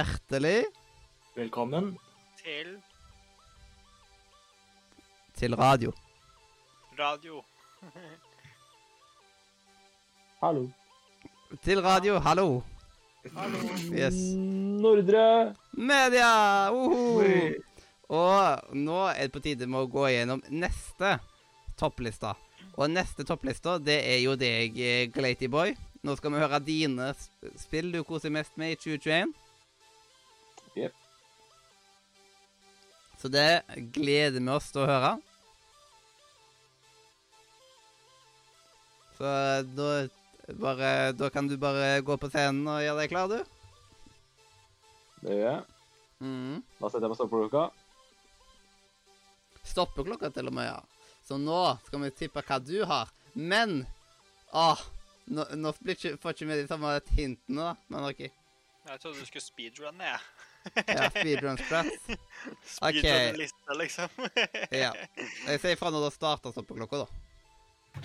Hjertelig Velkommen. Til til radio. radio. Hallo. Til radio, hallo. Yes. Nordre. Media! Uhu. Og nå er det på tide med å gå gjennom neste topplista. Og neste topplista, det er jo deg, Glaty Glatyboy. Nå skal vi høre dine spill du koser mest med i 2021. Så det gleder vi oss til å høre. Så da, bare, da kan du bare gå på scenen og gjøre deg klar, du. Det gjør jeg. Mm. Da setter jeg på stoppeklokka. Stoppeklokka til og med, ja. Så nå skal vi tippe hva du har. Men Åh, nå, nå blir ikke, får ikke vi de samme hintene, da. Men OK. Jeg trodde du skulle speedrunne, jeg. Ja, speedrun strats. Speedrun-liste, liksom. Ja. Jeg sier ifra når det starter stoppeklokka, da.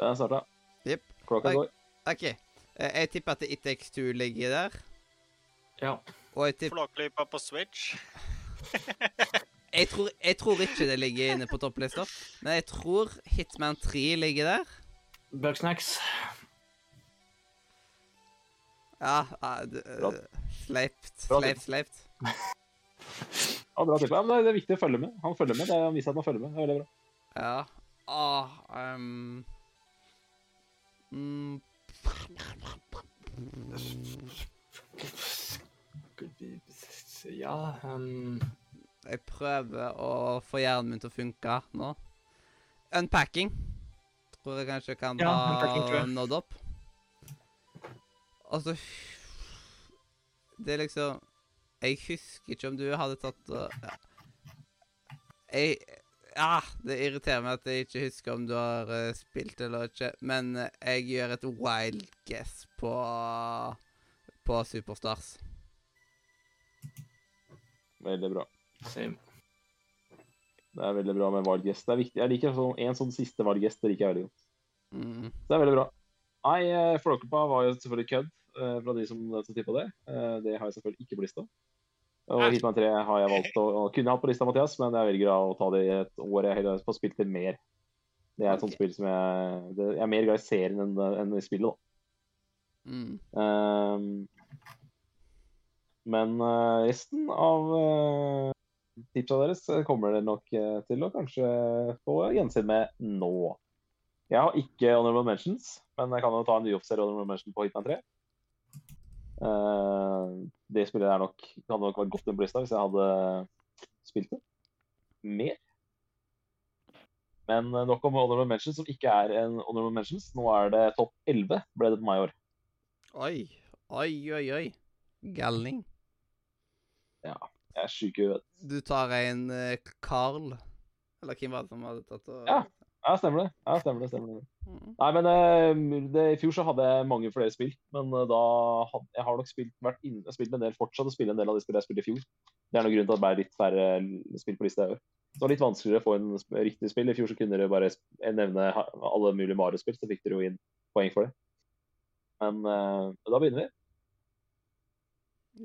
Den starta. Jepp. Klokka går. OK. Eh, Jeg tipper at It Takes Two ligger der. Ja. Og jeg tipper Flåklypa på Switch. jeg tror, jeg tror ikke det ligger inne på topplista, men jeg tror Hitman 3 ligger der. Bugsnacks. Ja, Sleipt, sleipt, sleipt. Ja, bra. Ja, men det er- viktig å følge med. Han følger med. Det er- Han viser at han følger med. Det er veldig bra. Ja. Ah, um... mm, Ja um... jeg prøver å få hjernen min til å funke nå. Unpacking. Tror jeg kanskje kan Ja, ha nådd opp. Altså Det er liksom Jeg husker ikke om du hadde tatt og ja. Jeg Ja, det irriterer meg at jeg ikke husker om du har uh, spilt eller ikke, men eh, jeg gjør et wild guess på på Superstars. Veldig bra. Same. Det er veldig bra med valggest. Det er viktig. Jeg liker sånn, en sånn siste valggest. Det liker jeg veldig godt. Mm. Det er veldig bra. Nei, eh, Flåklypa var jo selvfølgelig kødd eh, fra de som, som tippa det. Eh, Det har jeg selvfølgelig ikke på lista. Og? Hitman 3 har jeg valgt å, kunne hatt på lista, Mathias, men jeg velger å ta det i et år jeg heller får spilt det mer. Det er et sånt spill som jeg det, Jeg er mer glad i serien enn, enn i spillet, da. Mm. Um, men resten av tipsa deres kommer dere nok til å kanskje få gjensyn med nå. Jeg har ikke honorable mentions, men jeg kan jo ta en uoffisiell honorable mention på Hitman 3. Uh, det spillet der nok, hadde nok vært godt inn på hvis jeg hadde spilt det mer. Men eh, nok om honorable mentions, som ikke er en honorable mentions. Nå er det topp 11 ble det på meg i år. Oi, oi, oi, oi. Galning. Jeg er sjuk i huet. Du tar en eh, Carl. Eller hvem var det som hadde tatt og Ja. Ja, stemmer det. Ja, stemmer det, stemmer det. Mm. Nei, men eh, det, I fjor så hadde jeg mange flere spill, men eh, da had, jeg har nok spilt, vært inne, spilt en del fortsatt og spille en del av de spillene jeg spilte i fjor. Det er noen grunn til at det ble litt færre spill på lista i år. Så det var litt vanskeligere å få en riktig spill. I fjor så kunne dere bare nevne alle mulige Mario-spill, så fikk dere jo inn poeng for det. Men uh, da begynner vi.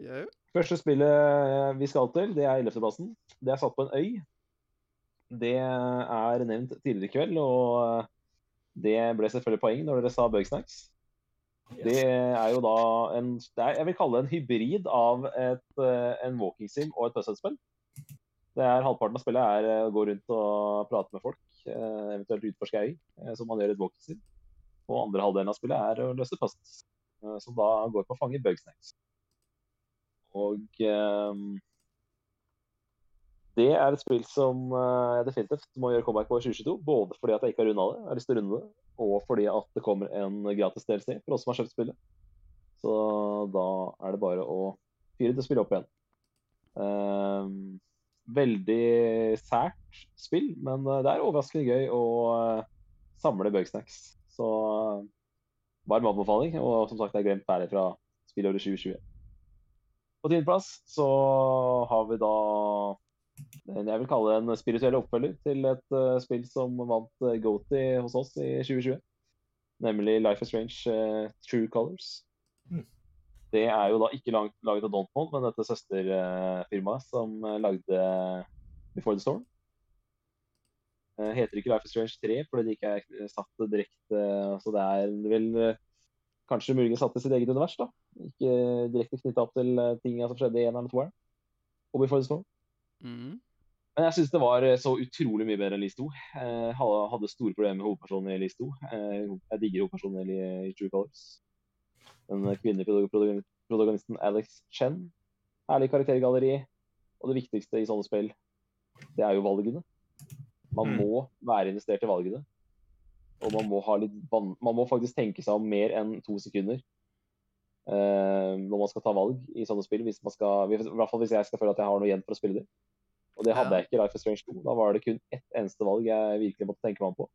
Yeah. Første spillet eh, vi skal til, det er 11.-plassen. Det er satt på en øy. Det er nevnt tidligere i kveld, og det ble selvfølgelig poeng når dere sa Bugsnacks. Det er jo da en er, Jeg vil kalle det en hybrid av et, eh, en walking sim og et puzzle-spill. Det er Halvparten av spillet er eh, å gå rundt og prate med folk, eh, eventuelt utforske øy, som man gjør i et walking sim. Og andre halvdelen av spillet er å løse puzzles, som da går på å fange Bugsnacks. Og ehm, det er et spill som eh, jeg definitivt må gjøre comeback på i 2022. Både fordi at jeg ikke har runda det, jeg har lyst til å runde det, og fordi at det kommer en gratis DLC for oss som har kjøpt spillet. Så da er det bare å fyre det spillet opp igjen. Um, veldig sært spill, men eh, det er overraskende gøy å eh, samle bugsnacks. Så varm anbefaling. Og som sagt, jeg har glemt ferdig fra spillåret 2020. På tiendeplass så har vi da jeg vil kalle det en spirituell oppfølger til et uh, spill som vant uh, Goaty hos oss i 2020. Nemlig Life is Strange uh, True Colors. Mm. Det er jo da ikke langt, laget av Dontmont, men dette søsterfirmaet som eh, lagde Before the Storm. Eh, heter ikke Life is Strange 3 fordi det ikke er satt direkte Så det er vel eh, kanskje muligens satt i sitt eget univers, da. Ikke direkte knytta opp til eh, tinga som skjedde i eneren og toeren. Og Before the Storm. Mm. Men jeg syns det var eh, så utrolig mye bedre enn Lease 2. Jeg hadde, store problemer med hovedpersonen i Lease 2. Eh, jeg digger hovedpersonen i, True Colors. Den kvinnelige protagon- protagonisten Alex Chen. Herlig karaktergalleri. Og det viktigste i sånne spill, det er jo valgene. Man Mm. må være investert i valgene. Og man må, ha litt man må faktisk tenke seg om mer enn to sekunder eh, når man skal ta valg i sånne spill. Hvis man skal, I hvert fall hvis jeg skal føle at jeg har noe igjen for å spille det. Og det hadde Ja. jeg ikke i Life is Strange 2. Da var det kun ett eneste valg jeg virkelig måtte tenke meg om på.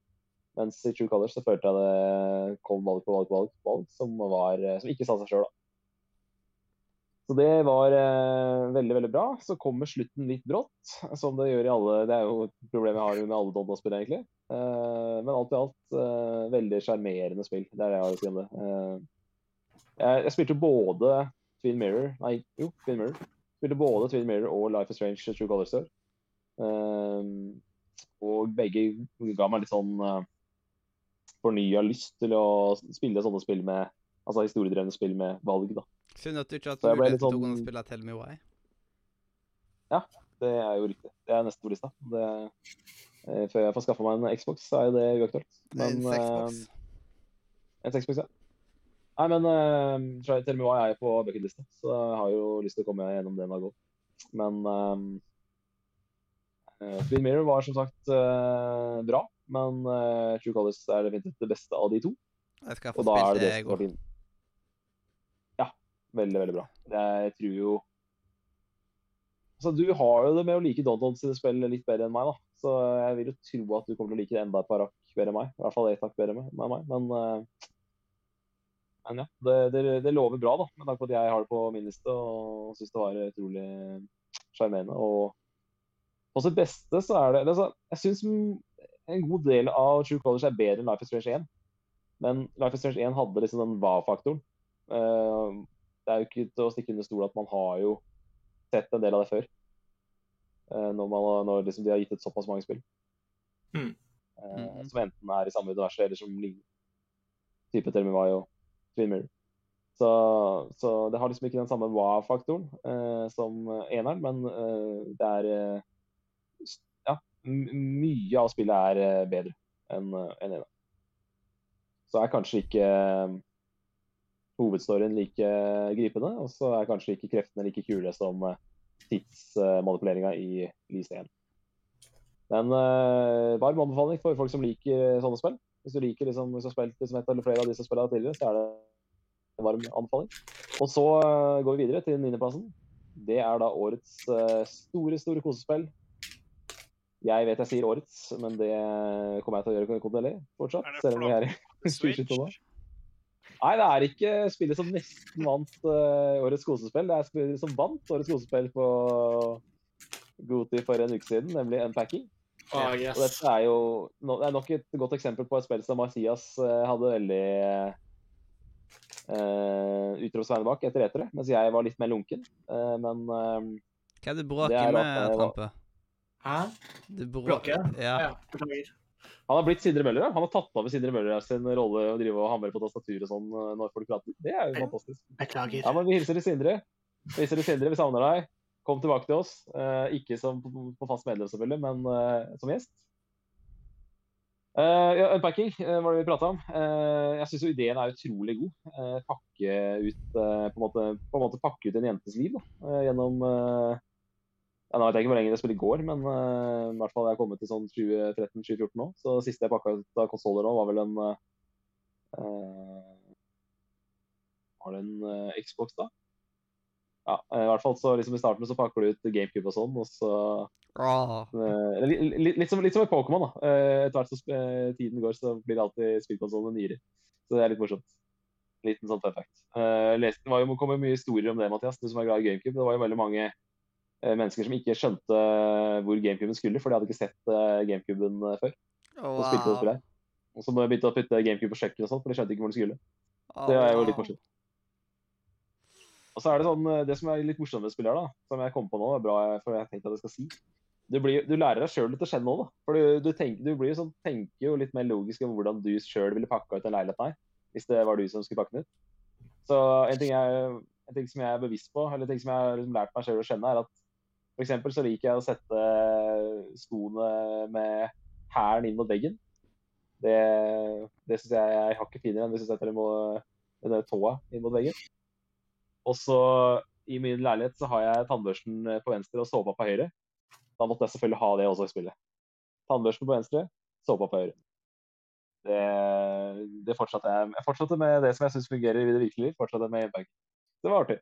Mens i True Colors så følte jeg det kom valg på valg på valg, på valg som, var, eh, som ikke sa seg sjøl, da. Så det var eh, veldig, veldig bra. Så kommer slutten litt brått, som det gjør i alle Det er jo et problem jeg har med alle Dodda-spill, egentlig. Eh, men alt i alt eh, veldig sjarmerende spill. Det er det jeg har å si om det. Eh, jeg, spilte både Twin Mirror Nei, jo, Twin Mirror. Spilte både Twin Mirror og Life is Strange True Colors før. Um, og begge ga meg litt sånn uh, fornya lyst til å spille sånne spill med Altså historiedrevne spill med valg, da. Synd at du ikke har hatt mulighet til å sånn- spille Tell Me Why. Det er jo riktig. Det er neste på lista. Det, eh, før jeg får skaffa meg en Xbox, så er det uaktuelt. Det er en Men, Xbox. eh, en Xbox, ja. Nei, men uh, Try Tell Me Why er jeg på bucketlista, så jeg har jo lyst til å komme gjennom den godt. Men uh, Twin Mirror var som sagt uh, bra, men uh, True Colors er definitivt det beste av de to. Jeg skal få Og da er det det, som går inn. Ja, veldig, veldig bra. Jeg tror jo Altså, du har jo det med å like Donald sine spill litt bedre enn meg, da. Så jeg vil jo tro at du kommer til å like det enda et par hakk bedre enn meg. I hvert fall ett hakk bedre med, med meg. Men, men ja, det, det, det lover bra, da. Med tanke på at jeg har det på min liste og syns det var utrolig sjarmerende. Og på sitt beste så er det, det så, Jeg syns en god del av True Colors er bedre enn Life is Strange 1. Men Life is Strange 1 hadde liksom den wow-faktoren. Eh, det er jo ikke til å stikke under stol at man har jo sett en del av det før. Eh, når, man, når liksom de har gitt ut såpass mange spill. Mm. Eh, Mhm. Som enten er i samme univers eller som ligner. Type Why og Twin Mirror. Så, så det har liksom ikke den samme wow-faktoren eh, som eneren, men eh, det er eh, Ja, mye av spillet er eh, bedre enn uh, en eneren. Så er kanskje ikke eh, hovedstoryen like gripende, og så er kanskje ikke kreftene like kule som tidsmanipuleringa i Lease 1. Men eh, varm anbefaling for folk som liker sånne spill. Hvis du liker liksom, hvis du har spilt liksom, et eller flere av disse spillene tidligere, så er det en varm anbefaling. Og så uh, går vi videre til niendeplassen. Det er da årets uh, store, store kosespill. Jeg vet jeg sier årets, men det kommer jeg til å gjøre kontinuerlig fortsatt. Er det Selv om vi er i Switch. 2022 nå. Nei, det er ikke spillet som nesten vant uh, årets kosespill. Det er spillet som vant årets kosespill på Goti for en uke siden, nemlig Unpacking. Ah, Og yes. dette er jo no, det er nok et godt eksempel på et spill som Mathias uh, hadde veldig uh, utropstegn bak etter etere, mens jeg var litt mer lunken. Uh, men uh, Hva er det du bråker er med, Trampe? Hæ? Du brå- Bråker? Ja. Ja, beklager. han har blitt Sindre Møller. ja. Han har tatt over Sindre Møller sin rolle å drive og hamre på tastatur og sånn når folk prater. Det er jo fantastisk. Beklager. Ja, men Vi hilser til Sindre. Vi hilser til Sindre, vi savner deg. Kom tilbake til oss. Eh, ikke som på, fast medlem, selvfølgelig, men eh, som gjest. Uh, ja, unpacking uh, var det vi prata om. Uh, jeg syns ideen er utrolig god. Uh, pakke ut på, en måte, på en måte pakke ut en jentes liv da, gjennom Nå vet jeg ikke hvor lenge det spillet går, men i hvert fall jeg har kommet til sånn 2013-2014 nå. Så siste jeg pakka ut av konsoller nå, var vel en Var det en Xbox, da? Ja, eh, i hvert fall så liksom i starten så pakker du ut GameCube og sånn, og så ah. eh, litt, li, litt, som, litt som i Pokémon, da. Eh, Etter hvert som tiden går, så blir det alltid spillkonsollene nyere. Så det er litt morsomt. Liten sånn fun fact. Det var jo, kom jo mye historier om det, Mathias, du som er glad i GameCube. Det var jo veldig mange mennesker som ikke skjønte hvor GameCuben skulle, for de hadde ikke sett GameCuben før. Og spilte det. Og så begynte de å putte GameCube på kjøkkenet og sånt, for de skjønte ikke hvor den skulle. Det er jo litt morsomt. Og så er det sånn, eh, det som er litt morsomt med spillet som jeg kom på nå, er bra for jeg tenkte at jeg skal si. Du, blir, du lærer deg sjøl litt å kjenne nå, da. For du, du, tenker, du sånn, tenker jo litt mer logisk om hvordan du sjøl ville pakka ut en leilighet her, hvis det var du som skulle pakke den ut. Så en ting, jeg, en ting som jeg er bevisst på, eller en ting som jeg har liksom lært meg sjøl å kjenne, er at f.eks. så liker jeg å sette skoene med hælen inn mot veggen. Det, det syns jeg er hakket finere enn hvis du setter dem den tåa inn mot veggen. Og så i min leilighet så har jeg tannbørsten på venstre og såpa på høyre. Da måtte jeg selvfølgelig ha det også i spillet. Tannbørsten på venstre, såpa på høyre. Det, det fortsatte jeg Jeg fortsatte med det som jeg syns fungerer i det virkelige liv. Fortsatte med hjemmebank. Det var artig.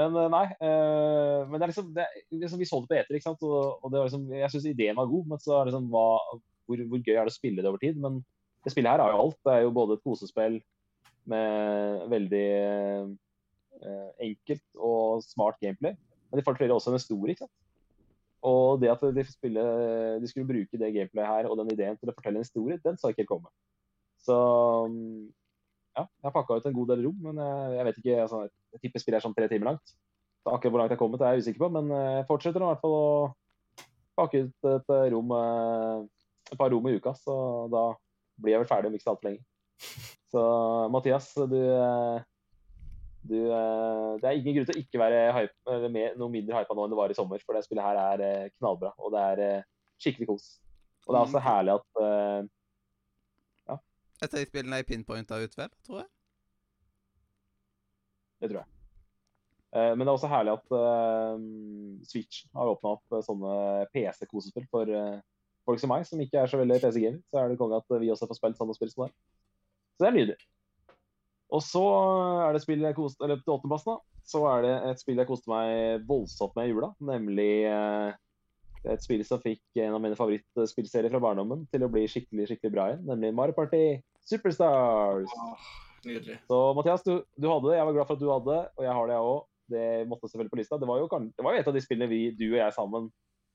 Men eh, nei. Øh, men det er liksom, det, er liksom Vi så det på eter, ikke sant. Og, og det var liksom, jeg syns ideen var god, men så er det liksom hva, hvor, hvor gøy er det å spille det over tid? Men det spillet her har jo alt. Det er jo både et kosespill med veldig eh, enkelt og smart gameplay. Men de forteller også en historie. ikke sant? Og det at de, spille, de skulle bruke det gameplayet her og den ideen til å fortelle en historie, den sa ikke helt komme. Så ja, jeg har pakka ut en god del rom, men jeg, jeg vet ikke altså, Jeg tipper spillet er sånn tre timer langt. Så akkurat hvor langt jeg har kommet, er jeg usikker på, men jeg fortsetter i hvert fall å pakke ut et rom et par rom i uka, så da blir jeg vel ferdig om ikke så altfor lenge. Så Mathias, du, du, Det er ingen grunn til å ikke være hype, eller mer, noe mindre hypa nå enn det var i sommer, for det spillet her er eh, knallbra, og det er eh, skikkelig kos. Og det er også herlig at eh, Et av de spillene er pinpointa ut, vel, tror jeg. Det tror jeg. Uh, Men det er også herlig at uh, Switch har åpna opp eh, sånne PC-kosespill for eh, folk som meg, som ikke er så veldig PC-gamer. Så er det konge at vi også får spilt sånne spill som det. Så det er nydelig. Og så er det spill jeg koste, eller til åttendeplassen, da. Så er det et spill jeg koste meg voldsomt med i jula, nemlig eh, et spill som fikk en av mine favorittspillserier fra barndommen til å bli skikkelig skikkelig bra igjen, nemlig Mario Party Superstars. Nydelig. Så Mathias, du, du hadde det. Jeg var glad for at du hadde det, og jeg har det, jeg òg. Det måtte selvfølgelig på lista. Det var jo, det var jo et av de spillene vi, du og jeg sammen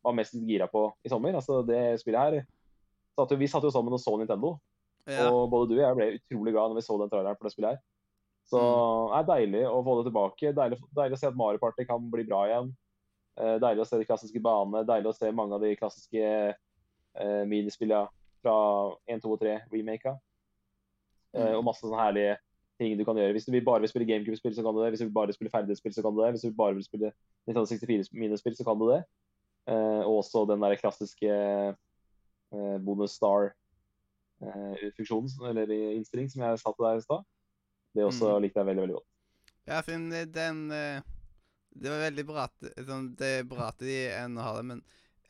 var mest gira på i sommer. Altså det spillet her satt jo, Vi satt jo sammen og så Nintendo, Ja. og både du og jeg ble utrolig glad når vi så den traileren for det spillet her. Så det er deilig å få det tilbake. Deilig, deilig å se at Mario Party kan bli bra igjen. Eh, deilig å se de klassiske banene. Deilig å se mange av de klassiske uh, minispillene fra 1, 2 og 3 remaka. Eh, og masse sånne herlige ting du kan gjøre. Hvis du bare vil spille GameCube-spill, så kan du det. Hvis du bare vil spille ferdighetsspill, så kan du det. Hvis du bare vil spille 1964-minispill, så kan du det. Og også den der klassiske bonus star-funksjonen, eller innstilling, som jeg sa til deg i stad. Det også mm. likte jeg veldig, veldig godt. Ja, Finn, den- den eh, Det var veldig bra at sånn, Det er bra at de ennå har det, men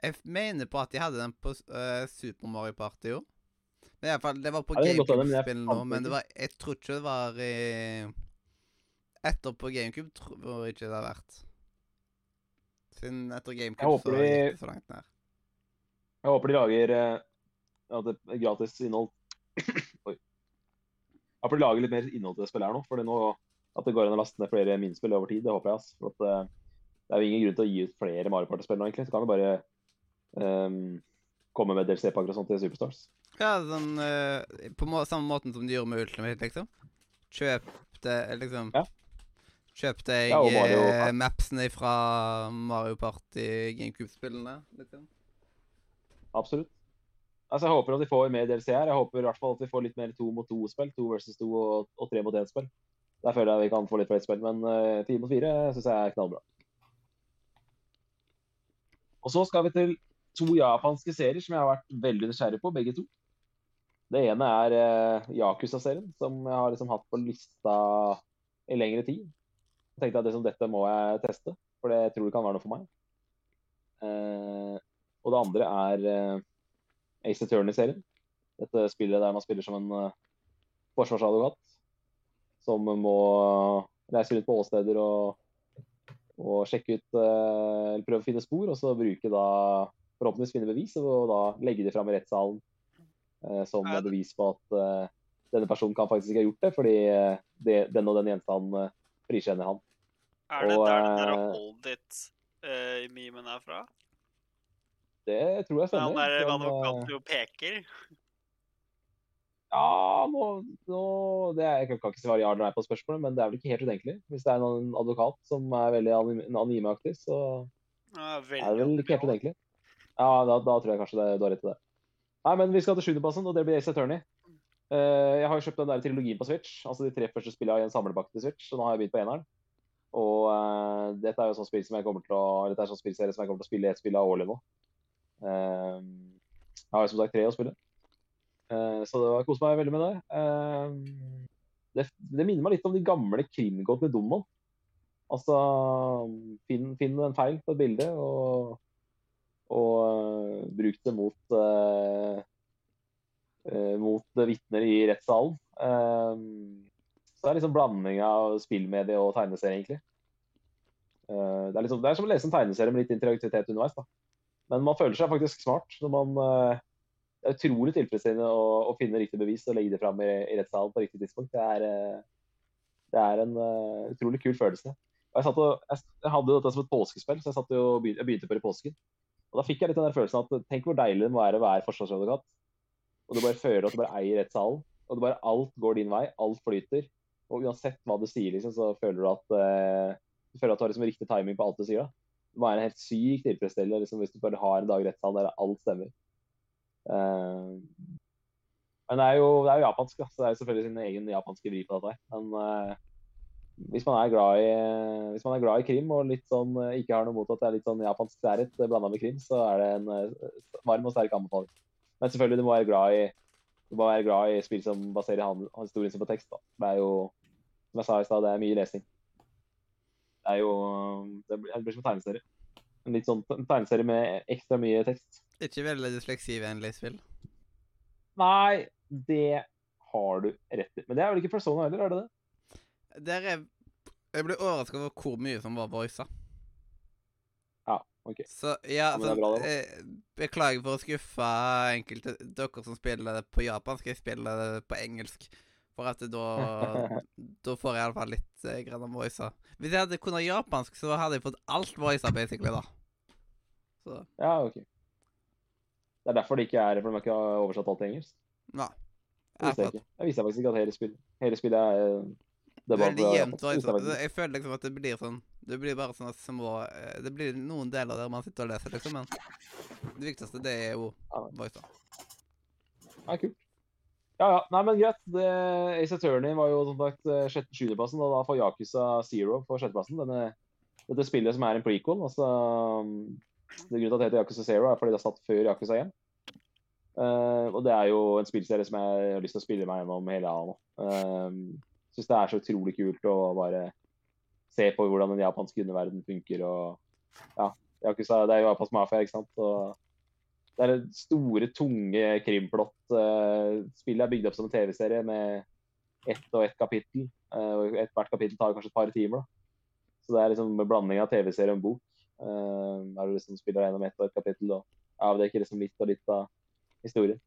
jeg mener på at de hadde den på uh, Super Mario Party òg. I det var på Ja, det GameCube-spill nå, men det det var, jeg tror ikke det var i Etter på GameCube tror jeg ikke det har vært. Siden etter GameCube så gikk det så langt ned. Jeg håper de lager eh, at det er gratis innhold Oi. Jeg får lage litt mer innhold til det spillet her nå. For nå at det går an å laste ned flere minispill over tid, det håper jeg. ass. For at, eh, det er jo ingen grunn til å gi ut flere Mario Party-spill nå, egentlig. Så kan vi bare um, komme med DLC-pakker og sånt til Superstars. Ja, sånn uh, På må samme måten som de gjorde med Ultimate, liksom. Kjøpte liksom Ja. Kjøpte jeg Ja, Mario ja. Mapsene fra Mario Party GameCube-spillene. liksom. Absolutt. Altså, Jeg håper at vi får mer DLC her. Jeg håper i hvert fall at vi får litt mer to mot to-spill. To versus to og, og tre mot én-spill. Der føler jeg vi kan få litt flere spill, men uh, fire mot fire syns jeg er knallbra. Og så skal vi til to japanske serier som jeg har vært veldig nysgjerrig på, begge to. Det ene er uh, Yakuza-serien, som jeg har liksom hatt på lista i lengre tid. Jeg tenkte at liksom, dette må jeg teste, for det tror jeg kan være noe for meg. Uh, og det andre er eh, Ace Attorney-serien. Dette spillet der man spiller som en uh, forsvarsadvokat som må reise rundt på åsteder og, og sjekke ut uh, Eller prøve å finne spor, og så bruke da forhåpentligvis finne bevis, og da legge det fram i rettssalen uh, som Er det- bevis på at uh, denne personen kan faktisk ikke ha gjort det, fordi eh, det, den og den gjenstanden eh, frikjenner han. Er det Og, der den der eh, hold it-memen er fra? Det tror jeg stemmer. Han er eh, advokaten og peker. Ja, nå, nå det er, Jeg kan ikke svare ja eller nei på spørsmålet, men det er vel ikke helt utenkelig. Hvis det er en advokat som er veldig animeaktig, så Ja, er det vel ikke helt utenkelig. Ja, da, da tror jeg kanskje det, du har rett i det. Nei, men vi skal til sjuendeplassen, og det blir Ace Attorney. Uh, jeg har jo kjøpt den der trilogien på Switch, altså de tre første spillene i en samlepakke til Switch, så nå har jeg begynt på eneren. Og uh, dette er jo sånn spill som jeg kommer til å, dette er sånn spillserie som jeg kommer til å spille ett spill av årlig nå. Eh, jeg har som sagt tre å spille. Eh, så det var koser meg veldig med det. Eh, det. Det minner meg litt om de gamle krimgåtene Donald. Altså, finn, finn en feil på et bilde, og, og eh, bruk det mot, uh, mot vitner i rettssalen. Eh, så det er liksom blanding av spillmedie og tegneserie, egentlig. Uh, det, er liksom, det er som å lese en tegneserie med litt interaktivitet underveis. da. Men man føler seg faktisk smart når man eh, Det er utrolig tilfredsstillende å, å finne riktig bevis og legge det fram i, i rettssalen på riktig tidspunkt. Det er, eh, det er en uh, utrolig kul følelse. Jeg, og, jeg, jeg hadde dette som et påskespill, så jeg, og begynte, jeg begynte på det i påsken. Og da fikk jeg litt den der følelsen at tenk hvor deilig det må være å være forsvarsadvokat. Og du bare føler at du bare eier rettssalen. Og bare alt går din vei, alt flyter. Og uansett hva du sier, liksom, så føler du at uh, du føler at du har liksom riktig timing på alt du sier. da. Være helt sykt tilfredsstillende liksom, hvis du bare har en dag i rettssalen der alt stemmer. Uh, men det er jo, det er jo japansk, så det er jo selvfølgelig sin egen japanske vri på dette. Men uh, hvis man i hvis man er glad i krim og sånn, eh, ikke har noe mot at det er litt sånn japansk særhet blanda med krim, så er det en varm og sterk anbefaling. Men selvfølgelig, du må være glad i du må være glad i spill som baserer historien sin på tekst. da. Det er jo, som jeg sa i stad, det er mye lesing. Det er jo Det blir, som en tegneserie. En litt sånn tegneserie med ekstra mye tekst. Ikke veldig dysleksivennlig spill. Nei, det har du rett i. Men det er vel ikke Persona heller, er det det? Der er Jeg ble overraska over hvor mye som var voisa. Ja, OK. Så ja, Ja, det er altså, bra, det, eh, Beklager for å skuffe enkelte dere som spiller det på japansk. Jeg spiller det på engelsk. For at da Da får jeg iallfall litt eh, grann voicer. Hvis jeg hadde kunnet japansk, så hadde jeg fått alt voicer, basically, da. Så Ja, OK. Det er derfor det ikke er For de har ikke oversatt alt til engelsk. Nei. Det visste jeg ikke. Jeg visste faktisk ikke at hele spillet, hele spillet er det dubbet Veldig jevnt. Jeg. Jeg føler liksom at det blir sånn Det blir bare sånne små eh, Det blir noen deler der man sitter og leser, liksom, men det viktigste, det er jo voicer. Ja, kult. Ja, ja. Nei, men greit. Ace Attorney var jo som sagt eh, sjuendeplassen, og da får Yakuza Zero på sjetteplassen. Denne, dette spillet som er en prequel. altså um, det Grunnen til at det heter Yakuza Zero, er fordi det er satt før Yakuza 1. Uh, og det er jo en spillserie som jeg har lyst til å spille meg gjennom hele av nå. Uh, Syns det er så utrolig kult å bare se på hvordan den japanske underverden funker. og ja, Yakuza, Det er jo japansk mafia, ikke sant. Og det er store, tunge krimplott. eh, Spillet er bygd opp som en TV-serie med ett og ett kapittel. eh, et, Hvert kapittel tar kanskje et par timer. da. Så det er liksom en blanding av TV-serie og en bok. eh, Der du liksom spiller gjennom ett og ett kapittel og avdekker liksom litt og litt av historien.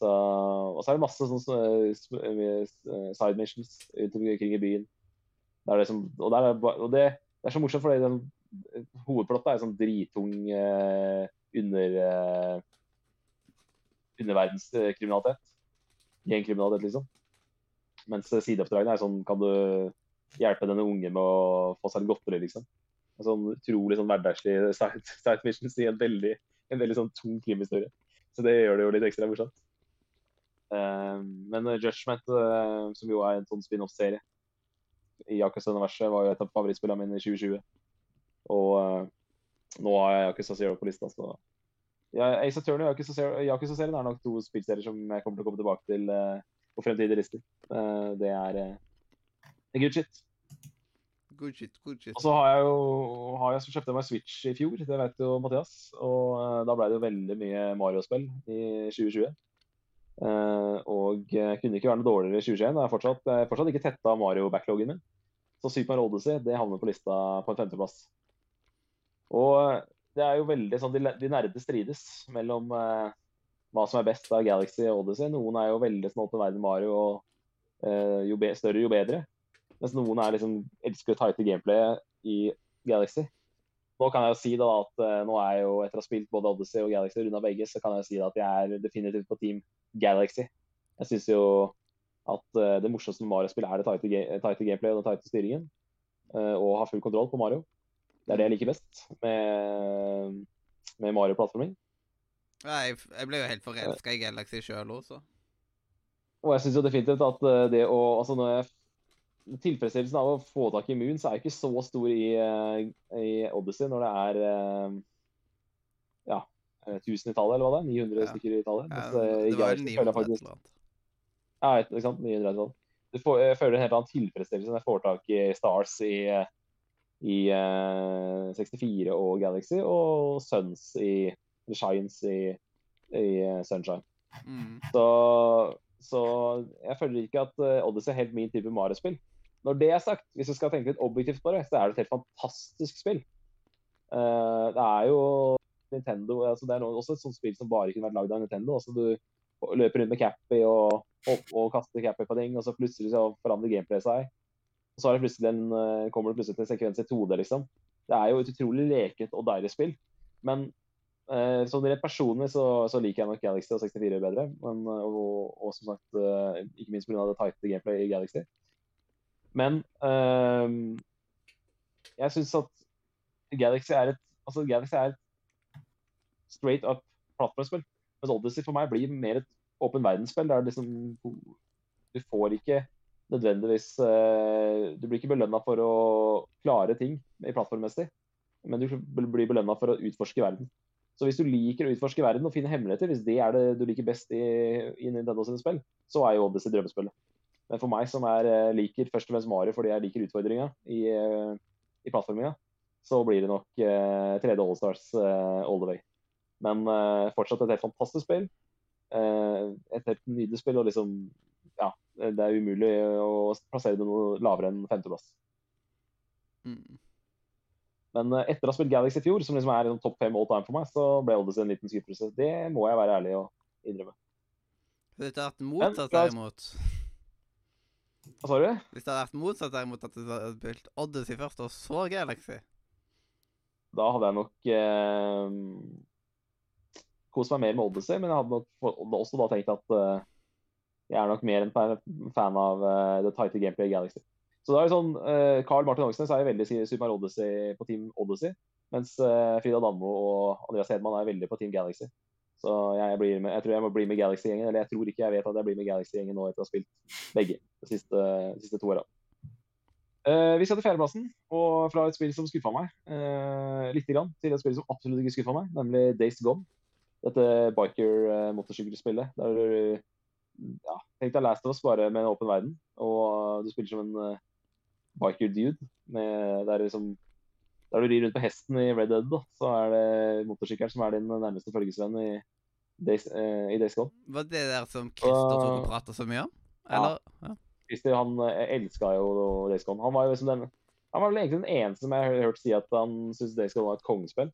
Så, og så er det masse sånn eh, eh, side missions rundt omkring i byen. Det er det og det og det, det er så morsomt, fordi hovedplottet er sånn dritung eh, under eh, underverdenskriminalitet. Gjengkriminalitet, liksom. Mens eh, sideoppdragene er sånn Kan du hjelpe denne unge med å få seg en godteri, liksom. En sånn utrolig sånn hverdagslig side, side missions i en veldig, en veldig sånn tung krimhistorie. Så det gjør det jo litt ekstra morsomt. Eh, men eh, Judgment, uh, som jo er en sånn spin-off-serie i Akershus-universet, var jo et av favorittspillene mine i 2020. Og eh, nå har jeg Yakuza Zero på lista, så ja, Ace Attorney og Yakuza-serien er nok to spillserier som jeg kommer til å komme tilbake til uh, på fremtidige lister. Uh, det er uh, good shit. Good shit, good shit. Og så har jeg jo har jeg kjøpte meg Switch i fjor, det vet jo Mathias. Og da ble det jo veldig mye Mario-spill i 2020. Eh, og kunne ikke være noe dårligere i 2021. Jeg har fortsatt, fortsatt ikke tetta Mario-backloggen min. Så Super Odyssey det havner på lista på en femteplass. Og eh, det er jo veldig sånn, De, de nerde strides mellom eh, hva som er best av Galaxy og Odyssey. Noen er jo veldig sånn åpen verden Mario, og eh, jo større, jo bedre. Mens noen er liksom, elsker det tighte gameplayet i Galaxy. Nå kan jeg jo si da at eh, nå er jeg jo, etter å ha spilt både Odyssey og Galaxy runda begge, så kan jeg si da at jeg er definitivt på team Galaxy. Jeg syns jo at eh, det morsomste med Mario-spill er det tighte, ga tighte gameplay og den tighte styringen. eh, og ha full kontroll på Mario. Det er det jeg liker best med, med Mario-plattforming. Ja, jeg, jeg ble jo helt forelska i Galaxy sjøl også. Og jeg syns jo definitivt at eh, det å altså når jeg, Tilfredsstillelsen av å få tak i Moon, så er ikke så stor i, eh, i Odyssey når det er eh, ja, eh, 1000 i tallet, eller hva det er? 900 Ja. stykker i tallet. Ja, Mens, eh, det var Galaxy 900 jeg et faktisk eller annet. Ja, ikke sant? 900 er det sånn. Får, jeg føler en helt annen tilfredsstillelse når jeg får tak i Stars i, i eh, 64 og Galaxy, og Suns i The Shines i, i eh, Sunshine. Mm. Så, så jeg føler ikke at eh, Odyssey er helt min type Mario-spill. Når det er sagt, hvis du skal tenke litt objektivt på det, så er det et helt fantastisk spill. Uh, det er jo Nintendo altså Det er også et sånt spill som bare kunne vært lagd av Nintendo. altså Du løper rundt med Cappy og, og, og kaster Cappy på ting, og så plutselig så forandrer gameplayet seg. Og så det en, eh, kommer det plutselig til en sekvens i 2D, liksom. Det er jo et utrolig leket og deilig spill. Men eh, sånn rett personlig så, så liker jeg nok Galaxy og 64 bedre. Men, og, og, og som sagt, eh, ikke minst pga. det tighte gameplay i Galaxy. Men eh, jeg syns at Galaxy er et altså Galaxy er et straight up plattformspill. Mens Odyssey for meg blir mer et åpen verdensspill. Der liksom du får ikke nødvendigvis eh, Du blir ikke belønna for å klare ting i plattformmessig, men du blir belønna for å utforske verden. Så hvis du liker å utforske verden og finne hemmeligheter, hvis det er det du liker best i, i Nintendo sine spill, så er jo Odyssey drømmespillet. Men for meg som er, eh, liker først og fremst Mario fordi jeg liker utfordringa i, eh, i plattforminga, så blir det nok uh, 3D Allstars uh, all the way. Men uh, fortsatt et helt fantastisk spill. Uh, et helt nydelig spill, og liksom Ja, det er umulig å plassere det noe lavere enn femteplass. Mm. Men eh, etter å ha spilt Galaxy i fjor, som liksom er topp fem all time for meg, så ble Odyssey en liten skuffelse. Det må jeg være ærlig og innrømme. Hvis det hadde vært motsatt, derimot Hva sa du? Hvis det hadde vært motsatt, derimot, at du hadde spilt Odyssey først, og så Galaxy Da hadde jeg nok eh, kost meg mer med Odyssey, men jeg hadde nok også da tenkt at eh, jeg er nok mer en fan av uh, det tighte gameplay i Galaxy. Så da er det sånn, uh, Carl Martin Ongsnes er jo veldig Super Odyssey på Team Odyssey, mens uh, Frida Danmo og Andreas Hedman er veldig på Team Galaxy. Så jeg, med, jeg tror jeg må bli med Galaxy-gjengen, eller jeg tror ikke jeg vet at jeg blir med Galaxy-gjengen nå etter å ha spilt begge de siste, de siste to åra. Uh, vi skal til fjerdeplassen, og fra et spill som skuffa meg uh, litt, grann, til et spill som absolutt ikke skuffa meg, nemlig Days Gone. Dette biker-motorsykkelspillet. der ja, Tenk deg Last of Us bare med en åpen verden, og du spiller som en uh, biker-dude. med- Der, liksom, der du rir rundt på hesten i Red Dead, da, så er det motorsykkelen som er din nærmeste følgesvenn i Days, eh, i Days Gone. Var det der som Christer tok og prata så mye om? Eller? Ja. Christer han eh, elska jo Days Gone. Han var jo liksom den han var vel egentlig den eneste som jeg har hørt si at han syntes Days Gone var et kongespill.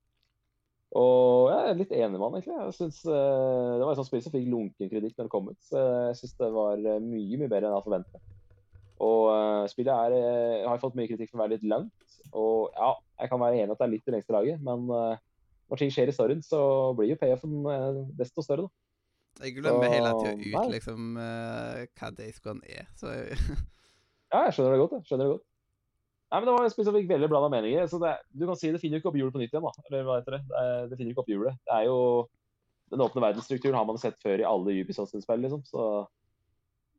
Og jeg er litt enig med han, egentlig. Jeg synes, uh, Det var et sånt spill som fikk lunken kritikk når det kom ut. Så jeg syns det var eh, mye mye bedre enn jeg forventet. Og uh, spillet er, uh, har fått mye kritikk for å være litt langt. Og ja, jeg kan være enig at det er litt det lengste laget, men når ting skjer i storyen, så blir jo payoffen desto større, da. Jeg glemmer hele tida ut nei. liksom hva Days Gone er. Så Ja, jeg skjønner det godt. jeg skjønner det godt. Nei, men Det var et spill som fikk veldig blanda meninger. så det, Du kan si det finner jo ikke opp hjulet på nytt igjen. da, eller hva heter Det det, det finner jo ikke opp hjulet. Det er jo, Den åpne verdensstrukturen har man sett før i alle Ubisoft-spill. liksom, så,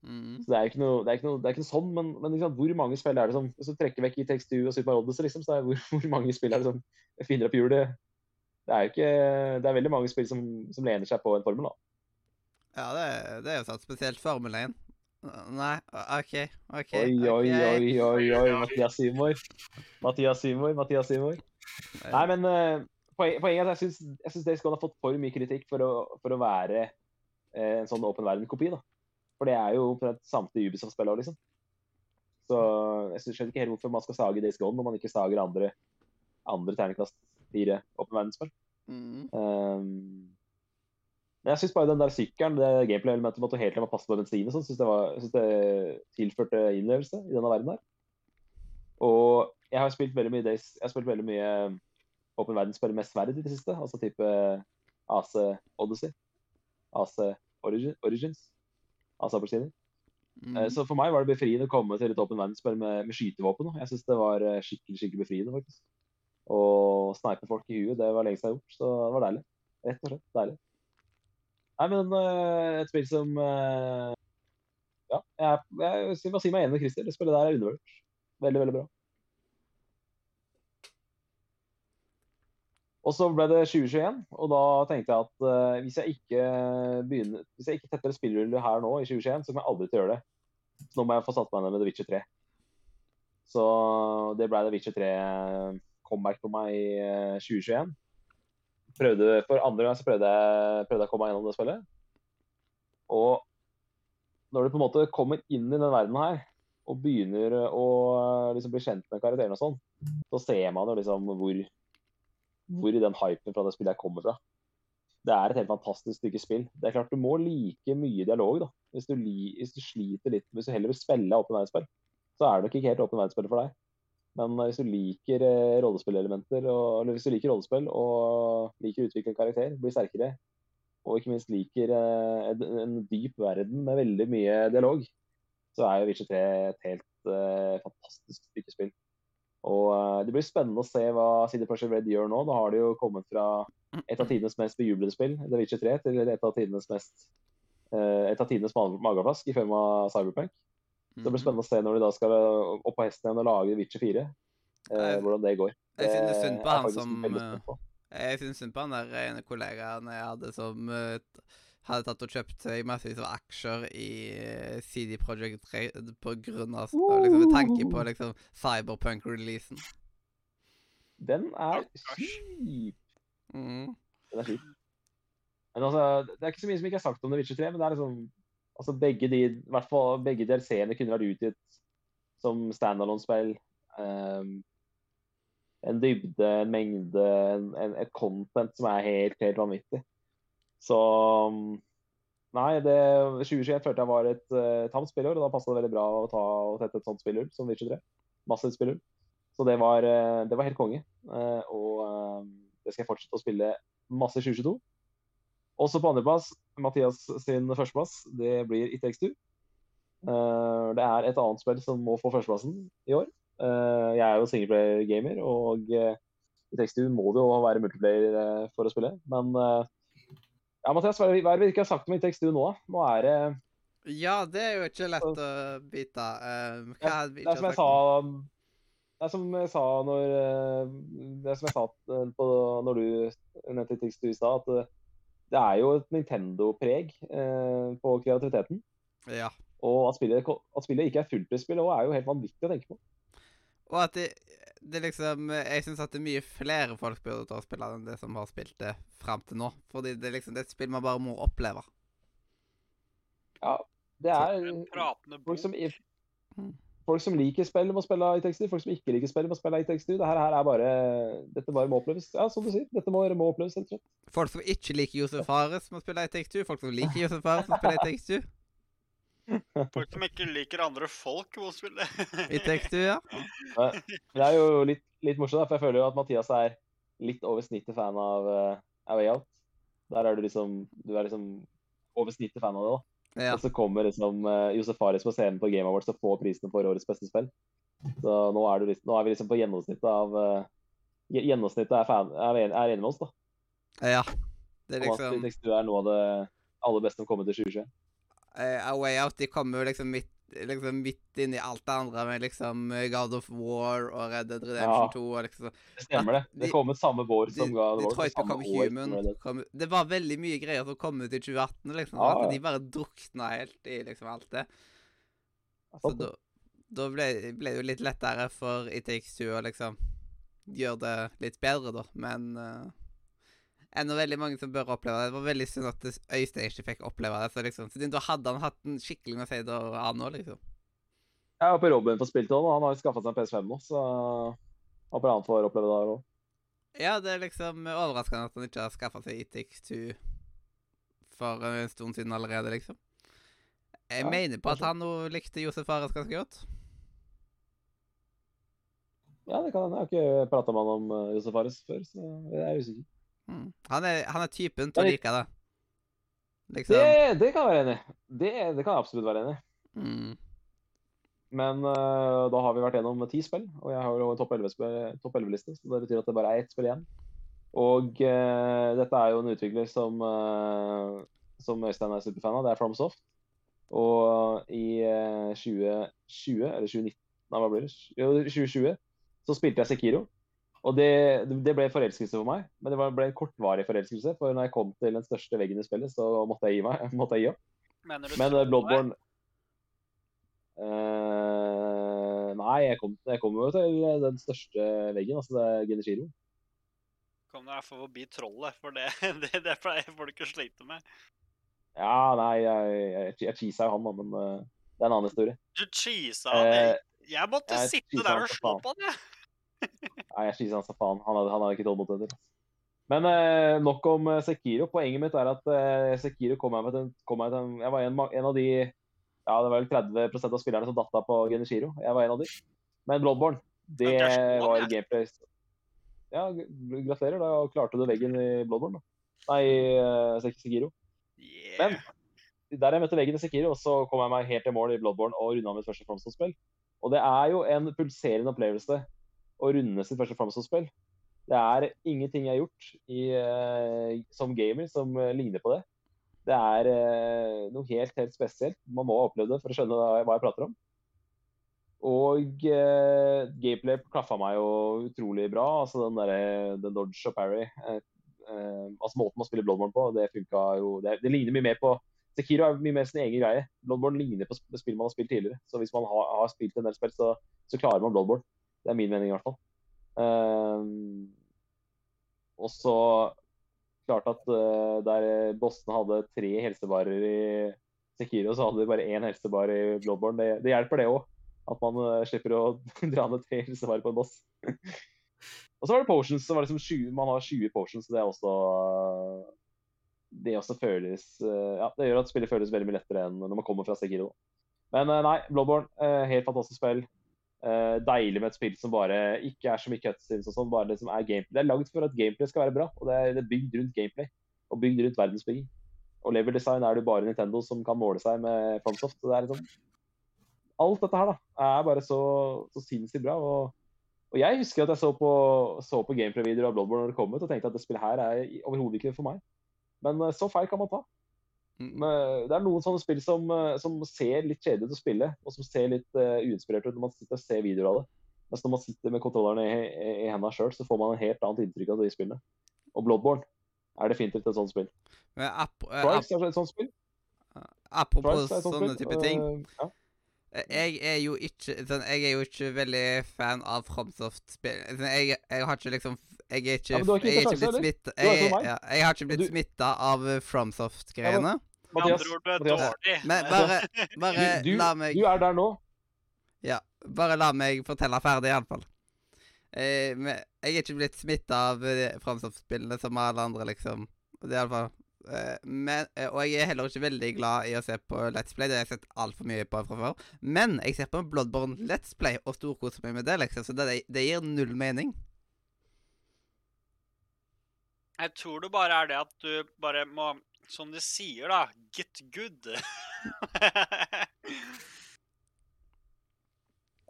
mm. så Det er noe, det er ikke noe, det er ikke noe sånn, men, men liksom, hvor mange spill er det som Hvis du trekker vekk i Takes Two og Super Odyssey, liksom, så er, hvor, hvor mange spill er det som finner opp hjulet? Det er jo ikke, det er veldig mange spill som, som lener seg på en formel. da. Ja, det, det er jo sånn Spesielt Formel 1. Nei, OK. OK. Oi, oi, oi, oi, oi, Mathias Simor. Mathias Seymour, Mathias Seymour. Nei, men uh, poen- poenget er at jeg syns, Days Gone har fått for mye kritikk for å, for å være eh, en sånn åpen verden-kopi. da. For det er jo på et samtlige Ubisoft-spill liksom. Så jeg synes- skjønner ikke helt hvorfor man skal sage Days Gone når man ikke sager andre, andre terningkast fire åpen verdensspill. Mm. Um, men jeg syns bare den der sykkelen, det gameplay-elementet med at du hele tiden må passe på bensin og sånn, syns det, var- synes det tilførte innlevelse i denne verden her. Og jeg har spilt veldig mye Days, jeg har spilt veldig mye åpen verdensspill med sverd i det siste, altså type AC Odyssey, AC Origin, Origins, AC appelsiner. Mm. Eh, Så for meg var det befriende å komme til et åpen verdensspill med, med skytevåpen. Jeg syns det var eh, skikkelig skikkelig befriende, faktisk. Å snipe folk i huet, det var lenge siden jeg har gjort, så det var deilig. Rett og slett deilig. Nei, men uh, et spill som uh, Ja, jeg, jeg, må si meg enig med Christer. Det spillet der er undervurdert. Veldig, veldig bra. Og så ble det 2021, og da tenkte jeg at uh, hvis jeg ikke begynner, hvis jeg ikke tetter spillruller her nå i 2021, så kommer jeg aldri til å gjøre det. Så nå må jeg få satt meg ned med The Witcher 3. Så det ble The Witcher 3 comeback på meg i eh, 2021. Prøvde, for andre gang så prøvde jeg, prøvde jeg å komme meg gjennom det spillet. Og når du på en måte kommer inn i den verden her, og begynner å eh, liksom bli kjent med karakterene og sånn, så ser man jo liksom hvor, hvor den hypen fra det spillet jeg kommer fra. Det er et helt fantastisk stykke spill. Det er klart Du må like mye dialog. da. Hvis du, li, hvis du sliter litt, hvis du heller vil spille åpen verdensspill, så er det nok ikke helt åpen verdensspill for deg. Men eh, hvis du liker eh, rollespillelementer, eller hvis du liker rollespill og liker å utvikle karakter, bli sterkere, og ikke minst liker eh, en, dyp verden med veldig mye dialog, så er jo Witcher 3 et helt uh, fantastisk stykke spill. Og uh, Det blir spennende å se hva CD Pressure Red gjør nå. Da har de jo kommet fra et av tidenes mest bejublede spill, The Witcher 3, til et av tidenes mest uh, et av tidenes mageplask i form av Cyberpunk. Så det blir Mhm. spennende å se når de da skal opp på hesten igjen og lage Witcher 4, eh, hvordan det går. Jeg synes Det synd på er han som, eh. Jeg syns synd på han der ene kollegaen jeg hadde som eh, hadde tatt og kjøpt seg massevis av aksjer i eh, CD Projekt 3 på grunn av liksom, med tanke på liksom Cyberpunk-releasen. Den er kjip. Mm. Den er kjip. Men altså, det er ikke så mye som ikke er sagt om The Witcher 3, men det er liksom altså begge de, i hvert fall begge DLC-ene kunne vært utgitt som standalone-spill. Um, en dybde, en mengde, en, en, et content som er helt, helt vanvittig. Så um, Nei, det 2021 følte jeg var et uh, tamt spillår, og da passet det veldig bra å ta og tette et sånt spillhull som Witcher 3. Massivt spillhull. Så det var, uh, det var helt konge. Uh, og uh, det skal jeg fortsette å spille masse i 2022. Også på andreplass, Mathias sin førsteplass, det blir It Takes Two. Uh, det er et annet spill som må få førsteplassen i år. Uh, jeg er jo singleplayer-gamer, og uh, It Takes Two må det jo være multiplayer for å spille. Men ja, Mathias, hva er det vi ikke har sagt om It Takes Two nå? Nå er det Ja, det er jo ikke lett å bite. vi Det er som jeg sagt sa? Det er som jeg sa når Det er som jeg sa på, når du nevnte tekst i stad, at det er jo et Nintendo-preg eh, på kreativiteten. Ja. Og at spillet, at spillet ikke er fullprisspill òg, er jo helt vanvittig å tenke på. Og at det, det liksom Jeg syns at det er mye flere folk burde ta og spille enn det som har spilt det fram til nå. Fordi det er liksom det er et spill man bare må oppleve. Ja, det er En pratende bok. folk som, i-. folk som liker spill, må spille i tekster. Folk som ikke liker spill, må spille i tekster. Dette her, er bare Dette bare må oppleves. Ja, som du sier. Dette må, må oppleves, rett og. Folk som ikke liker Josef Fares, må spille i Two. Folk som liker Josef Fares, må spille i Two. Folk som ikke liker andre folk må spille. I Take Two, ja. Det er jo litt, litt morsomt, for jeg føler jo at Mathias er litt over snittet fan av uh, A Way Out. Der er du liksom Du er liksom over snittet fan av det, da. Ja. Og så kommer liksom uh, Josef Faris på scenen på Game Awards og får prisen for årets beste spill. Så nå er, du liksom, nå er vi liksom på gjennomsnittet av uh, Gjennomsnittet er, fan, er, en- er enig med oss, da. ja. Det er Om at liksom Textur er noe av det aller beste som kommer til 2021. Uh, A Way Out de kommer jo liksom midt liksom midt inn i alt det andre med liksom God of War og Red Dead Redemption Ja. 2 og liksom Det stemmer, det. Det kom ut samme vår som God det War. Detroit Become Human kom, Det var veldig mye greier som kom ut i 2018, liksom. Ja, At de bare drukna helt i liksom alt det. Så da, da ble, ble det jo litt lettere for It Takes Two å liksom gjøre det litt bedre, da. Men uh, ennå veldig mange som bør oppleve det. Det var veldig synd at Øystein ikke fikk oppleve det. Så liksom, så da hadde han hatt en skikkelig Mercedes og si nå, liksom. Jeg håper Robin får spilt òg. Han har jo skaffa seg en PS5 nå, så håper han får oppleve det her òg. Ja, det er liksom overraskende at han ikke har skaffa seg ITX2 for en stund siden allerede, liksom. Jeg Ja, mener på at han nå likte Josef Fares ganske godt. Ja, det kan hende. Jeg har ikke prata med han om uh, Josef Fares før, så jeg er usikker. Mm. Han, er, han er typen til å like det. Liksom. Det, det kan jeg være enig i. Det, det kan jeg absolutt være enig i. Mm. Men uh, da har vi vært gjennom ti spill, og jeg har jo en topp 11-liste, så det betyr at det bare er ett spill igjen. Og uh, dette er jo en utvikler som, uh, som Øystein er superfan av, det er FromSoft. Og i eh, 2020, eller 2019, nei hva blir det? Jo, 2020, så spilte jeg Sekiro. Og det, det ble forelskelse for meg, men det var, ble en kortvarig forelskelse. For når jeg kom til den største veggen i spillet, så måtte jeg gi meg. måtte jeg gi opp. Mener du Men eh, Bloodborne uh, Nei, jeg kom, jeg kom jo til den største veggen. Altså det er Geneshiro. Kom deg i hvert fall forbi trollet, for det, det, det pleier folk å slite med. Ja, nei, jeg, jeg, jeg cheesa jo han, da, men uh, det er en annen historie. Du cheesa han. Uh, Jeg, måtte sitte der og slå på han, jeg. Nei, jeg cheesa han sa faen. Han hadde, han hadde ikke tålmodigheter. Men eh, nok om eh, Sekiro. Poenget mitt er at eh, Sekiro kom jeg med til, kom jeg, til en, jeg var en, en av de ja, det var vel 30% av spillerne som datta på Geneshiro. Jeg var en av de. Men Bloodborne, det var gameplay Ja, gratulerer. Da klarte du veggen i Bloodborne, da. Nei, uh, Sekiro. Men der jeg møtte veggen i Sekiro, så kom jeg meg helt til mål i Bloodborne og runda mitt første Fromsdal-spill. Og det er jo en pulserende opplevelse å runde sitt første Fromstone-spill. Det er ingenting jeg har gjort i, eh, som gamer som eh, ligner på det. Det er eh, noe helt, helt spesielt. Man må ha opplevd det for å skjønne hva jeg, prater om. Og eh, gameplay klaffa meg jo utrolig bra. Altså den derre den dodge og parry. Eh, eh, altså Måten man spiller Bloodborne på, det funka jo det, det ligner mye mer på Sekiro er mye mer sin egen greie. Bloodborne ligner på spill man har spilt tidligere. Så hvis man har, har spilt en del spill, så, så klarer man Bloodborne. Det er min mening i hvert fall. Um, og så klart at uh, der bossene hadde tre helsebarer i Sekiro, så hadde de bare én helsebar i Bloodborne. Det, det hjelper, det òg. At man uh, slipper å dra ned tre helsebarer på en boss. og så var det potions. Så var det liksom 20, man har 20 potions, så det er også uh, det også føles eh, Ja, det gjør at spillet føles veldig mye lettere enn når man kommer fra Sekiro. Men nei, Bloodborne, helt fantastisk spill. Eh, deilig med et spill som bare ikke er så mye cutscenes og sånn. Det som er gameplay. Det er lagd for at gameplay skal være bra, og det er, bygd rundt gameplay. Og bygd rundt verdensbygging. Og level design er det bare Nintendo som kan måle seg med Fromsoft. Så det er liksom Alt dette her da, er bare så, så sinnssykt bra. og og jeg husker at jeg så på, så på gameplay-videoer av Bloodborne når det kom ut, og tenkte at det spillet her er overhodet ikke for meg. Men eh, så feil kan man ta. Men Det er noen sånne spill som, eh, som ser litt kjedelig ut å spille, og som ser litt uh, uinspirert ut når man sitter og ser videoer av det. Mens når man sitter med kontrollerne i, i, i hendene sjøl, så får man en helt annet inntrykk av de spillene. Og Bloodborne er definitivt et sånt spill. App, eh, app, er et sånt spill. apropos sånt sånne type ting. Uh, ja. Eh, Jeg er jo ikke sånn, Jeg er jo ikke veldig fan av FromSoft-spill. Sånn, Jeg, jeg har ikke liksom Jeg er ikke, Ja, har ikke jeg er ikke blitt smitta jeg, ja, jeg har ikke blitt Du- smitta av eh, FromSoft-greiene. Mathias, Mathias. Men bare, bare Du, du, la meg du er der nå. Ja, bare la meg fortelle ferdig, iallfall. Eh, men jeg er ikke blitt smitta av eh, FromSoft-spillene som alle andre, liksom. Det er iallfall eh, men, eh, Og jeg er heller ikke veldig glad i å se på Let's Play. Det har jeg sett altfor mye på fra før. Men jeg ser på en Bloodborne Let's Play og storkoser meg med det, liksom. Så det, det gir null mening. Jeg tror det bare er det at du bare må, som de sier, da, get good.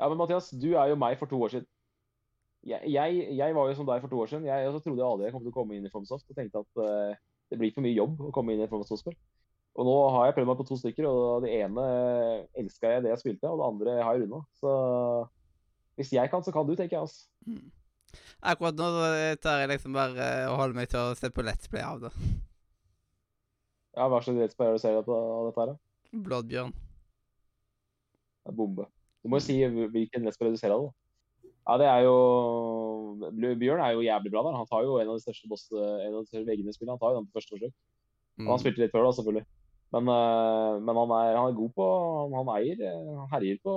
Ja, men Mathias, du er jo meg for to år siden. Jeg, jeg, jeg var jo som deg for to år siden. Jeg også trodde jeg aldri jeg kom til å komme inn i Fromsoft. Og tenkte at uh, det blir for mye jobb å komme inn i et Fromsoft-spill. Og nå har jeg prøvd meg på to stykker, og det ene elska jeg det jeg spilte, og det andre har jeg runda. Så hvis jeg kan, så kan du, tenker jeg. altså. Mm. Akkurat nå tar jeg liksom bare eh, og holder meg til å se på Let's Play av det. Ja, Hva slags rettsspiller du ser av av dette her? da? Bloodbjørn. Det er bombe. Du må jo si hvilken Let's Play du ser av det. Ja, det er jo Bjørn er jo jævlig bra der. Han tar jo en av de største boss, en av de største veggene i spillet. Han tar jo den på første forsøk. Mm. han Mm. spilte litt før, da, selvfølgelig. Men, eh, men han, er, han er god på Han, han eier eh, Han herjer på,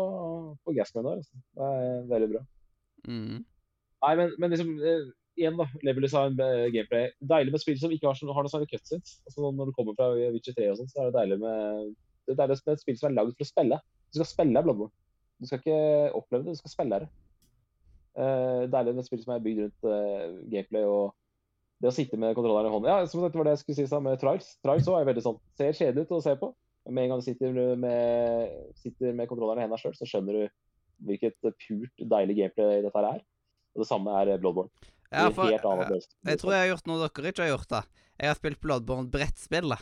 på Gascoigne der. Altså. Det er veldig bra. Mm. Nei, men, men liksom eh, Igjen, da. Level design, eh, gameplay. Deilig med spill som ikke har, har noe særlig cutscenes. Altså, når du kommer fra Witcher 3 og sånn, så er det deilig med det er deilig med et spill som er lagd for å spille. Du skal spille Bloodborne. Du skal ikke oppleve det, du skal spille det. Uh, deilig med et spill som er bygd rundt uh, gameplay og det å sitte med kontrolleren i hånden. Ja, som dette var det jeg skulle si sammen med Trials. Trials også er veldig sånn. Ser kjedelig ut å se på, Med en gang du sitter med, sitter med kontrolleren i hendene sjøl, så skjønner du hvilket purt deilig gameplay dette her er. Og det samme er Bloodborne. Det Ja, er for, eh, jeg tror jeg har gjort noe dere ikke har gjort. da. Jeg har spilt Bloodborne brettspill. da.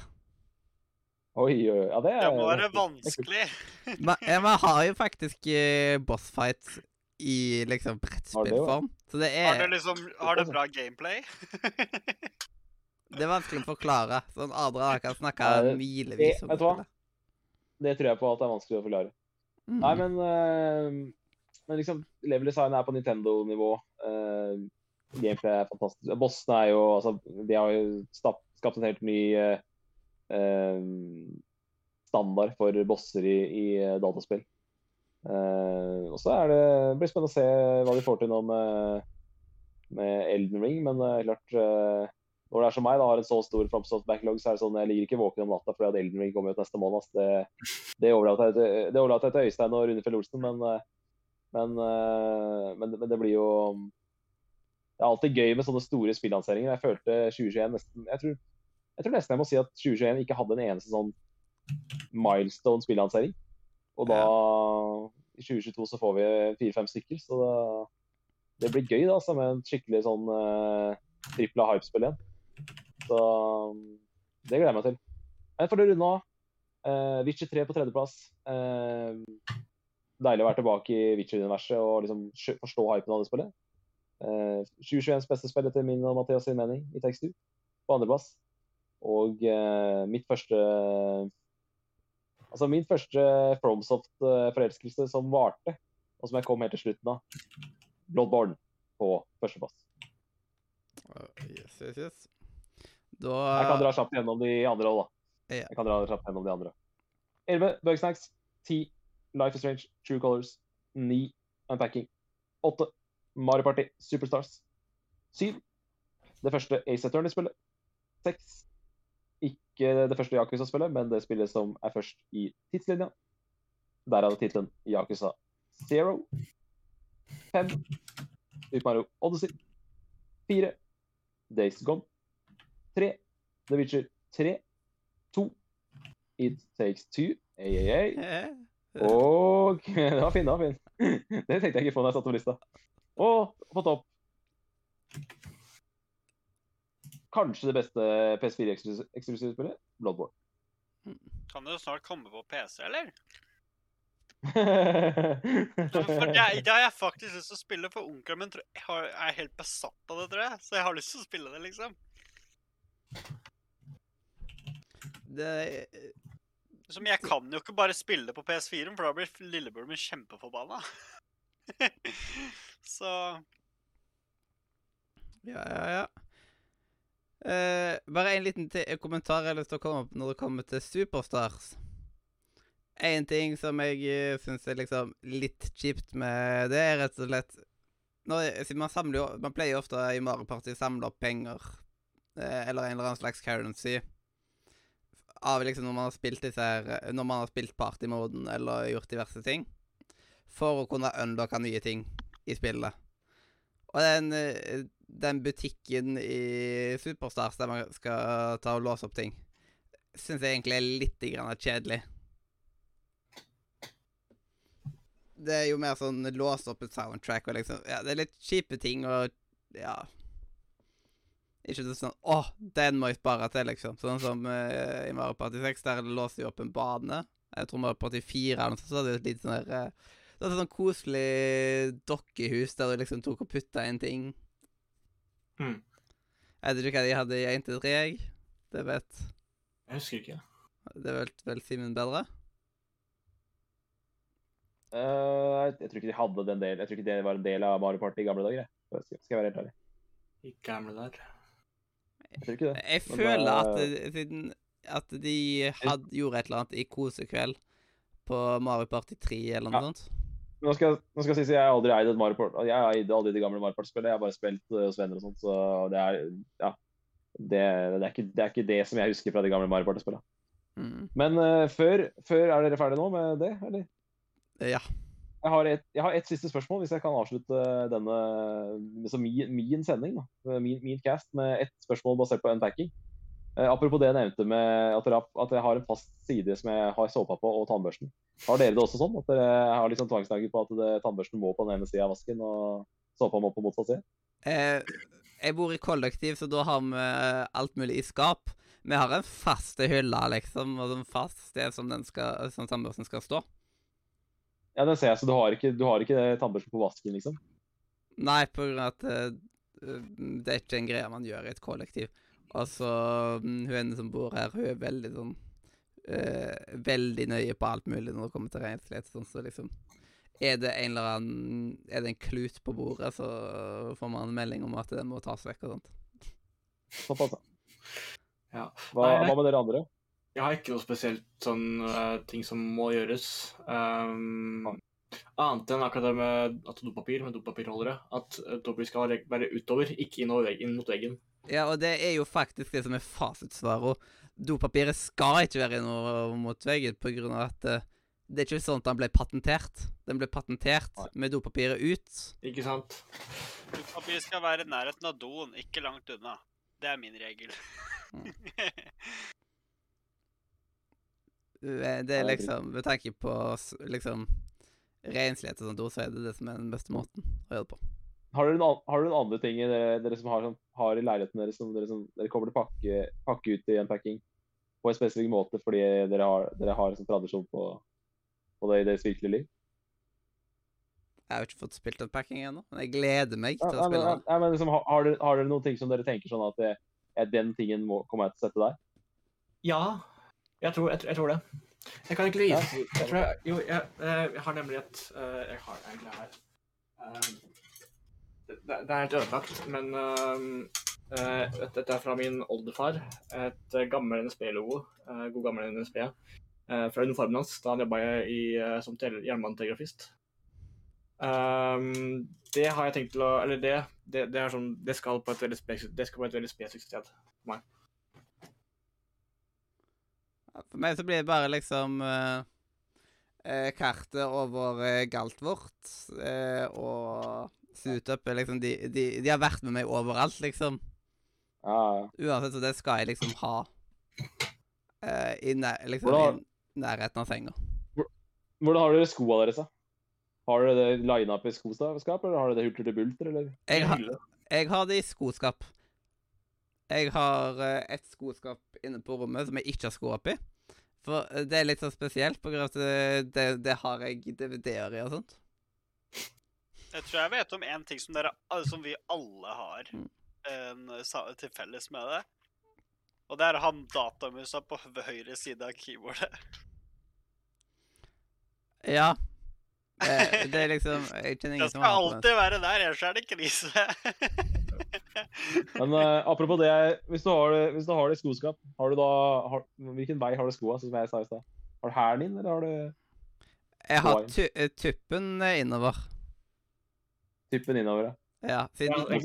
Oi, oi. Ja, det, er, Det må være det vanskelig. Men man har jo faktisk bossfights i liksom Har det brettspillform. Så det Har er, du liksom Har du bra gameplay? det er vanskelig å forklare. Sånn Adra kan snakke det- milevis om hva? Det tror jeg på at det er vanskelig å forklare. Mm. Nei, men, eh, men liksom, level design er på Nintendo-nivå. Uh, gameplay er fantastisk. Bossene er jo altså, De har jo skapt en helt ny uh, standard for bosser i, i dataspill. Uh, og så er det blir spennende å se hva de får til nå med, med Elden Ring, men uh, klart uh, når det er som meg, da, har en så stor Fromsoft backlog, så er det sånn jeg ligger ikke våken om natta fordi at Elden Ring kommer ut neste måned. Det, det overlater jeg til, Øystein og Rune Fjell Olsen, men, eh, men, eh, men, men det blir jo Det er alltid gøy med sånne store spillanseringer. Jeg følte 2021 nesten Jeg tror, jeg tror nesten jeg må si at 2021 ikke hadde en eneste sånn milestone spillansering. Og da i 2022 så får vi fire-fem stykker, så det, det blir gøy da, altså, med en skikkelig sånn uh, tripla hypespill igjen. Så det gleder jeg meg til. Men for å runde av uh, Witcher 3 på tredjeplass. Eh, deilig å være tilbake i Witcher-universet og liksom forstå hypen av det spillet. Uh, 2021s beste spill etter min og Mathias sin mening i tekstur på andreplass. Og uh, mitt første Altså min første FromSoft-forelskelse som varte, og som jeg kom helt til slutten av. Bloodborne på førsteplass. Yes, yes, yes. Da Jeg kan dra kjapt gjennom de andre òg, da. Jeg kan dra kjapt gjennom de andre. 11 Bugsnacks. 10 Life is Strange, True Colors. 9 Unpacking. 8 Mario Party Superstars. 7 det første Ace Attorney-spillet. 6 ikke det første Yakuza-spillet, men det spillet som er først i tidslinja. Derav tittelen Yakuza Zero. 5 Super Mario Odyssey. 4 Days Gone. 3 The Witcher 3. 2 It Takes Two. AAA. Og Det var fin, det var fin. Det tenkte jeg ikke på da jeg satte på lista. Og på topp Kanskje det beste PS4-eksklusive spillet? Bloodborne. Kan det jo snart komme på PC, eller? For det, det har jeg faktisk lyst til å spille, for onkelen min jeg er helt besatt av det, tror jeg. Så jeg har lyst til å spille det, liksom. det Som jeg kan jo ikke bare spille på PS4, for da blir lillebroren min kjempeforbanna. Så Ja, ja, ja. Uh, bare en liten kommentar jeg har lyst til å komme opp når det kommer til Superstars. En ting som jeg uh, syns er liksom litt kjipt med det, er rett og slett når, man, jo, man pleier jo ofte i Mario å samle opp penger, eh, eller en eller annen slags currency, av liksom når man har spilt disse her eh, Når man har spilt partymoden eller gjort diverse ting, for å kunne unlocke nye ting i spillet. Og den, eh, den butikken i Superstars der man skal ta og låse opp ting, syns jeg egentlig er litt grann kjedelig. Det er jo mer sånn låse opp et soundtrack og liksom Ja, det er litt kjipe ting og ja Ikke sånn Å, den må jeg spare til, liksom. Sånn som uh, i Mario Party 6, der låser de opp en bane. Jeg tror Mario Party 4 eller noe sånt, så hadde de et litt sånn der eh, det var et sånn koselig dokkehus der du liksom tok og putta inn ting. Mm. Jeg vet ikke hva de hadde i 1 til 3, jeg. Det vet Jeg husker ikke. Det vet vel Simen bedre? Uh, jeg tror ikke de hadde den del. Jeg tror ikke det var en del av Mario Party i gamle dager. jeg. Skal jeg være helt ærlig. I gamle der. Jeg tror ikke det. Jeg Men føler da- at siden at de had, gjorde et eller annet i kosekveld på Mario Party 3 eller noe Ja. sånt Nå skal, nå skal jeg si at jeg har aldri eid et Mario Party. Jeg har aldri de gamle Mario Party-spillene. Jeg har bare spilt eh, hos venner og sånt, så det er ja. Det, det, er ikke, det er ikke det som jeg husker fra de gamle Mario Party-spillene. mm. Men uh, før, før Er dere ferdige nå med det, eller? Ja. Jeg har, et, jeg har et siste spørsmål, hvis jeg kan avslutte denne så min, min sending. Min, min cast med ett spørsmål basert på unpacking. Eh, apropos det jeg nevnte med at, dere, at jeg har en fast side som jeg har såpa på, og tannbørsten. Har dere det også sånn? At dere har liksom tvangstanker på at det, tannbørsten må på den ene sida av vasken, og såpa må på motsatt side? Eh, jeg bor i kollektiv, så da har vi alt mulig i skap. Vi har en faste hylle, liksom, og en fast sted som, den skal, som tannbørsten skal stå. Ja, den ser jeg, så du har ikke, du har ikke tannbørsten på vasken, liksom? Nei, på grunn av at uh, det er ikke en greie man gjør i et kollektiv. Altså, mm, Hun ene som bor her, hun er veldig sånn uh, Veldig nøye på alt mulig når det kommer til renslighet. Sånn, så liksom Er det en eller annen Er det en klut på bordet, så får man en melding om at den må tas vekk og sånt. Såpass, ja. Ja. Hva, hva med dere andre? Jeg har ikke noe spesielt sånn uh, ting som må gjøres. Um, annet enn akkurat det med at dopapir, med dopapirholdere. At eh, dopapir skal være- utover, ikke innover veggen, inn mot veggen. Ja, og det er jo faktisk det som er fasitsvaret. Dopapiret skal ikke være innover mot veggen av at uh, det er ikke sånn at den ble patentert. Den ble patentert Nei. med dopapiret ut. Ikke sant? Dopapir skal være i nærheten av doen, ikke langt unna. Det er min regel. Eh, Det er liksom Med tanke på liksom renslighet og sånt, ord, så er det det som er den beste måten å gjøre det på. Har dere, noen, har dere noen andre ting dere, dere som har, som har i leiligheten deres som dere, som dere kommer til å pakke, pakke ut i unpacking på en spesifikk måte fordi dere har, dere har sånn tradisjon på, på det i deres virkelige liv? Jeg har ikke fått spilt unpacking ennå, men jeg gleder meg til ja, å spille ja, men liksom, har, har, dere, har dere noen ting som dere tenker sånn at det, er den tingen må, kommer jeg til å sette der? Ja, jeg tror, jeg, jeg tror det. Jeg kan ikke Ja. jeg tror jeg, Jo, jeg, eh, jeg har nemlig et eh, Jeg har egentlig her Eh, det, det er helt ødelagt, men Dette er fra min oldefar. Et gammel NSB-logo. God gammel NSB. eh, Fra uniformen hans da han jobba som jernbanetegrafist. Um, det har jeg tenkt til å Eller det, det, det er sånn Det skal på et veldig spesifikt, det for på et veldig spesifikt sted. Ja, For meg så blir det bare liksom uh, kartet over eh, Galtvort og Sutup liksom de, de, de har vært med meg overalt, liksom. Ja, ja. Uansett, så det skal jeg liksom ha i, nær, liksom, Hvordan- i nærheten av senga. Hvordan har dere skoa deres, da? Har dere det lina opp i skoskap, eller har dere det hulter til bulter, eller? Jeg, har- jeg har det i skoskap. Jeg har eh, et skoskap inne på rommet som jeg ikke har sko oppi. For eh, det er litt sånn spesielt, på grunn av at det, det, har jeg DVD-er i og sånt. Jeg tror jeg vet om en ting som, dere, som vi alle har Mm. en, til felles med det. Og det er å ha datamusa på høyre side av keyboardet. Ja. Det, det er liksom Jeg kjenner ingen som skal har det. den. alltid være der, ellers er det krise. Men uh, apropos det, hvis du har det, hvis du har det i skoskap, har du da, har, hvilken vei har du skoa, som jeg sa i stad? Har du hælen inn, eller har du Jeg har tu eh, tuppen eh, innover. Tuppen innover? ja? Ja, siden jeg-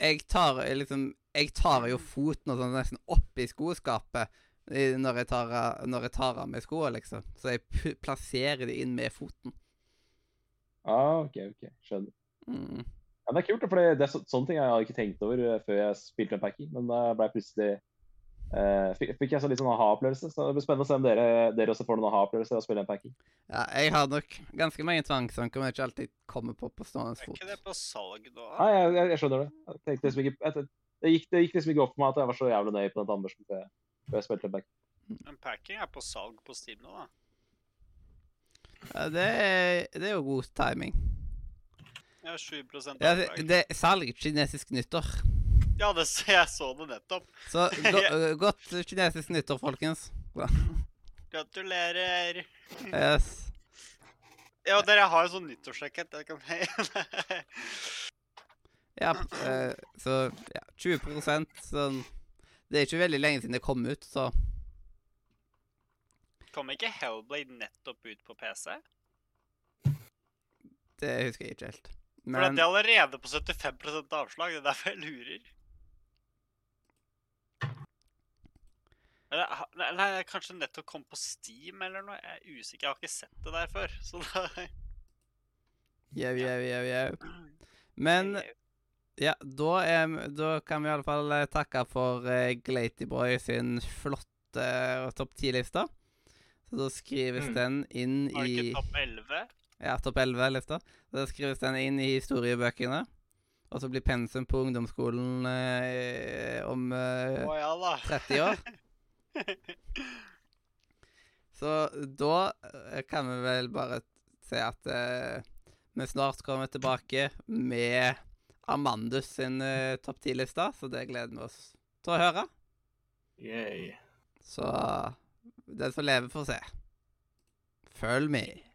jeg tar liksom Jeg tar jo foten og sånn nesten opp i skoskapet når jeg tar, av- når jeg tar av meg skoene, liksom. Så jeg plasserer de inn med foten. Ah, OK, ok, skjønner. Mm. Ja, det er kult, for det, er så, sånne ting jeg hadde ikke tenkt over eh, før jeg spilte en packing. Men da ble jeg plutselig Uh, fikk, fikk jeg så litt sånn aha-opplevelse. Så det blir spennende å se om dere, dere også får noen aha-opplevelser av å spille unpacking. Ja, jeg har nok ganske mange tvangstanker, men ikke alltid kommer på på stående Er ikke det på salg nå? Nei, jeg, jeg, jeg skjønner det. Jeg tenkte liksom ikke, jeg, det, gikk, det gikk liksom ikke opp for meg at jeg var så jævlig nøye på den tannbørsten før jeg, før jeg spilte unpacking. Men packing er på salg på Steam nå, da. Ja, det, er, det er jo god timing. Har 7 Ja, avdrag. det, det er salg kinesisk nyttår. Ja, det, jeg så det nettopp. Så go, øh, godt kinesisk nyttår, folkens. Gratulerer. Yes. Ja, dere har jo sånn nyttårsjekket Jeg kan Ja, eh, så ja, 20% sånn Det er ikke veldig lenge siden det kom ut, så Kom ikke Hellblade nettopp ut på PC? det husker jeg ikke helt. For det er allerede på 75% avslag. Det er derfor jeg lurer. Eller, nei, jeg kanskje nettopp kom på Steam eller noe. Jeg er usikker. Jeg har ikke sett det der før. Så da Jau, jau, jau, jau. Men Ja, da, er, da kan vi i alle fall eh, takke for uh, Glatyboy sin flotte uh, topp 10-liste. Så da skrives Mm. den inn Var det i ikke topp 11? Ja, topp 11-lista. Da skrives den inn i historiebøkene. Og så blir pensum på ungdomsskolen eh, om eh, oh, ja da. 30 år. Så da eh, kan vi vel bare se at eh, vi snart kommer tilbake med Amandus sin eh, topp 10-liste, så det gleder vi oss til å høre. Yay. Så den som lever, får se. Følg med.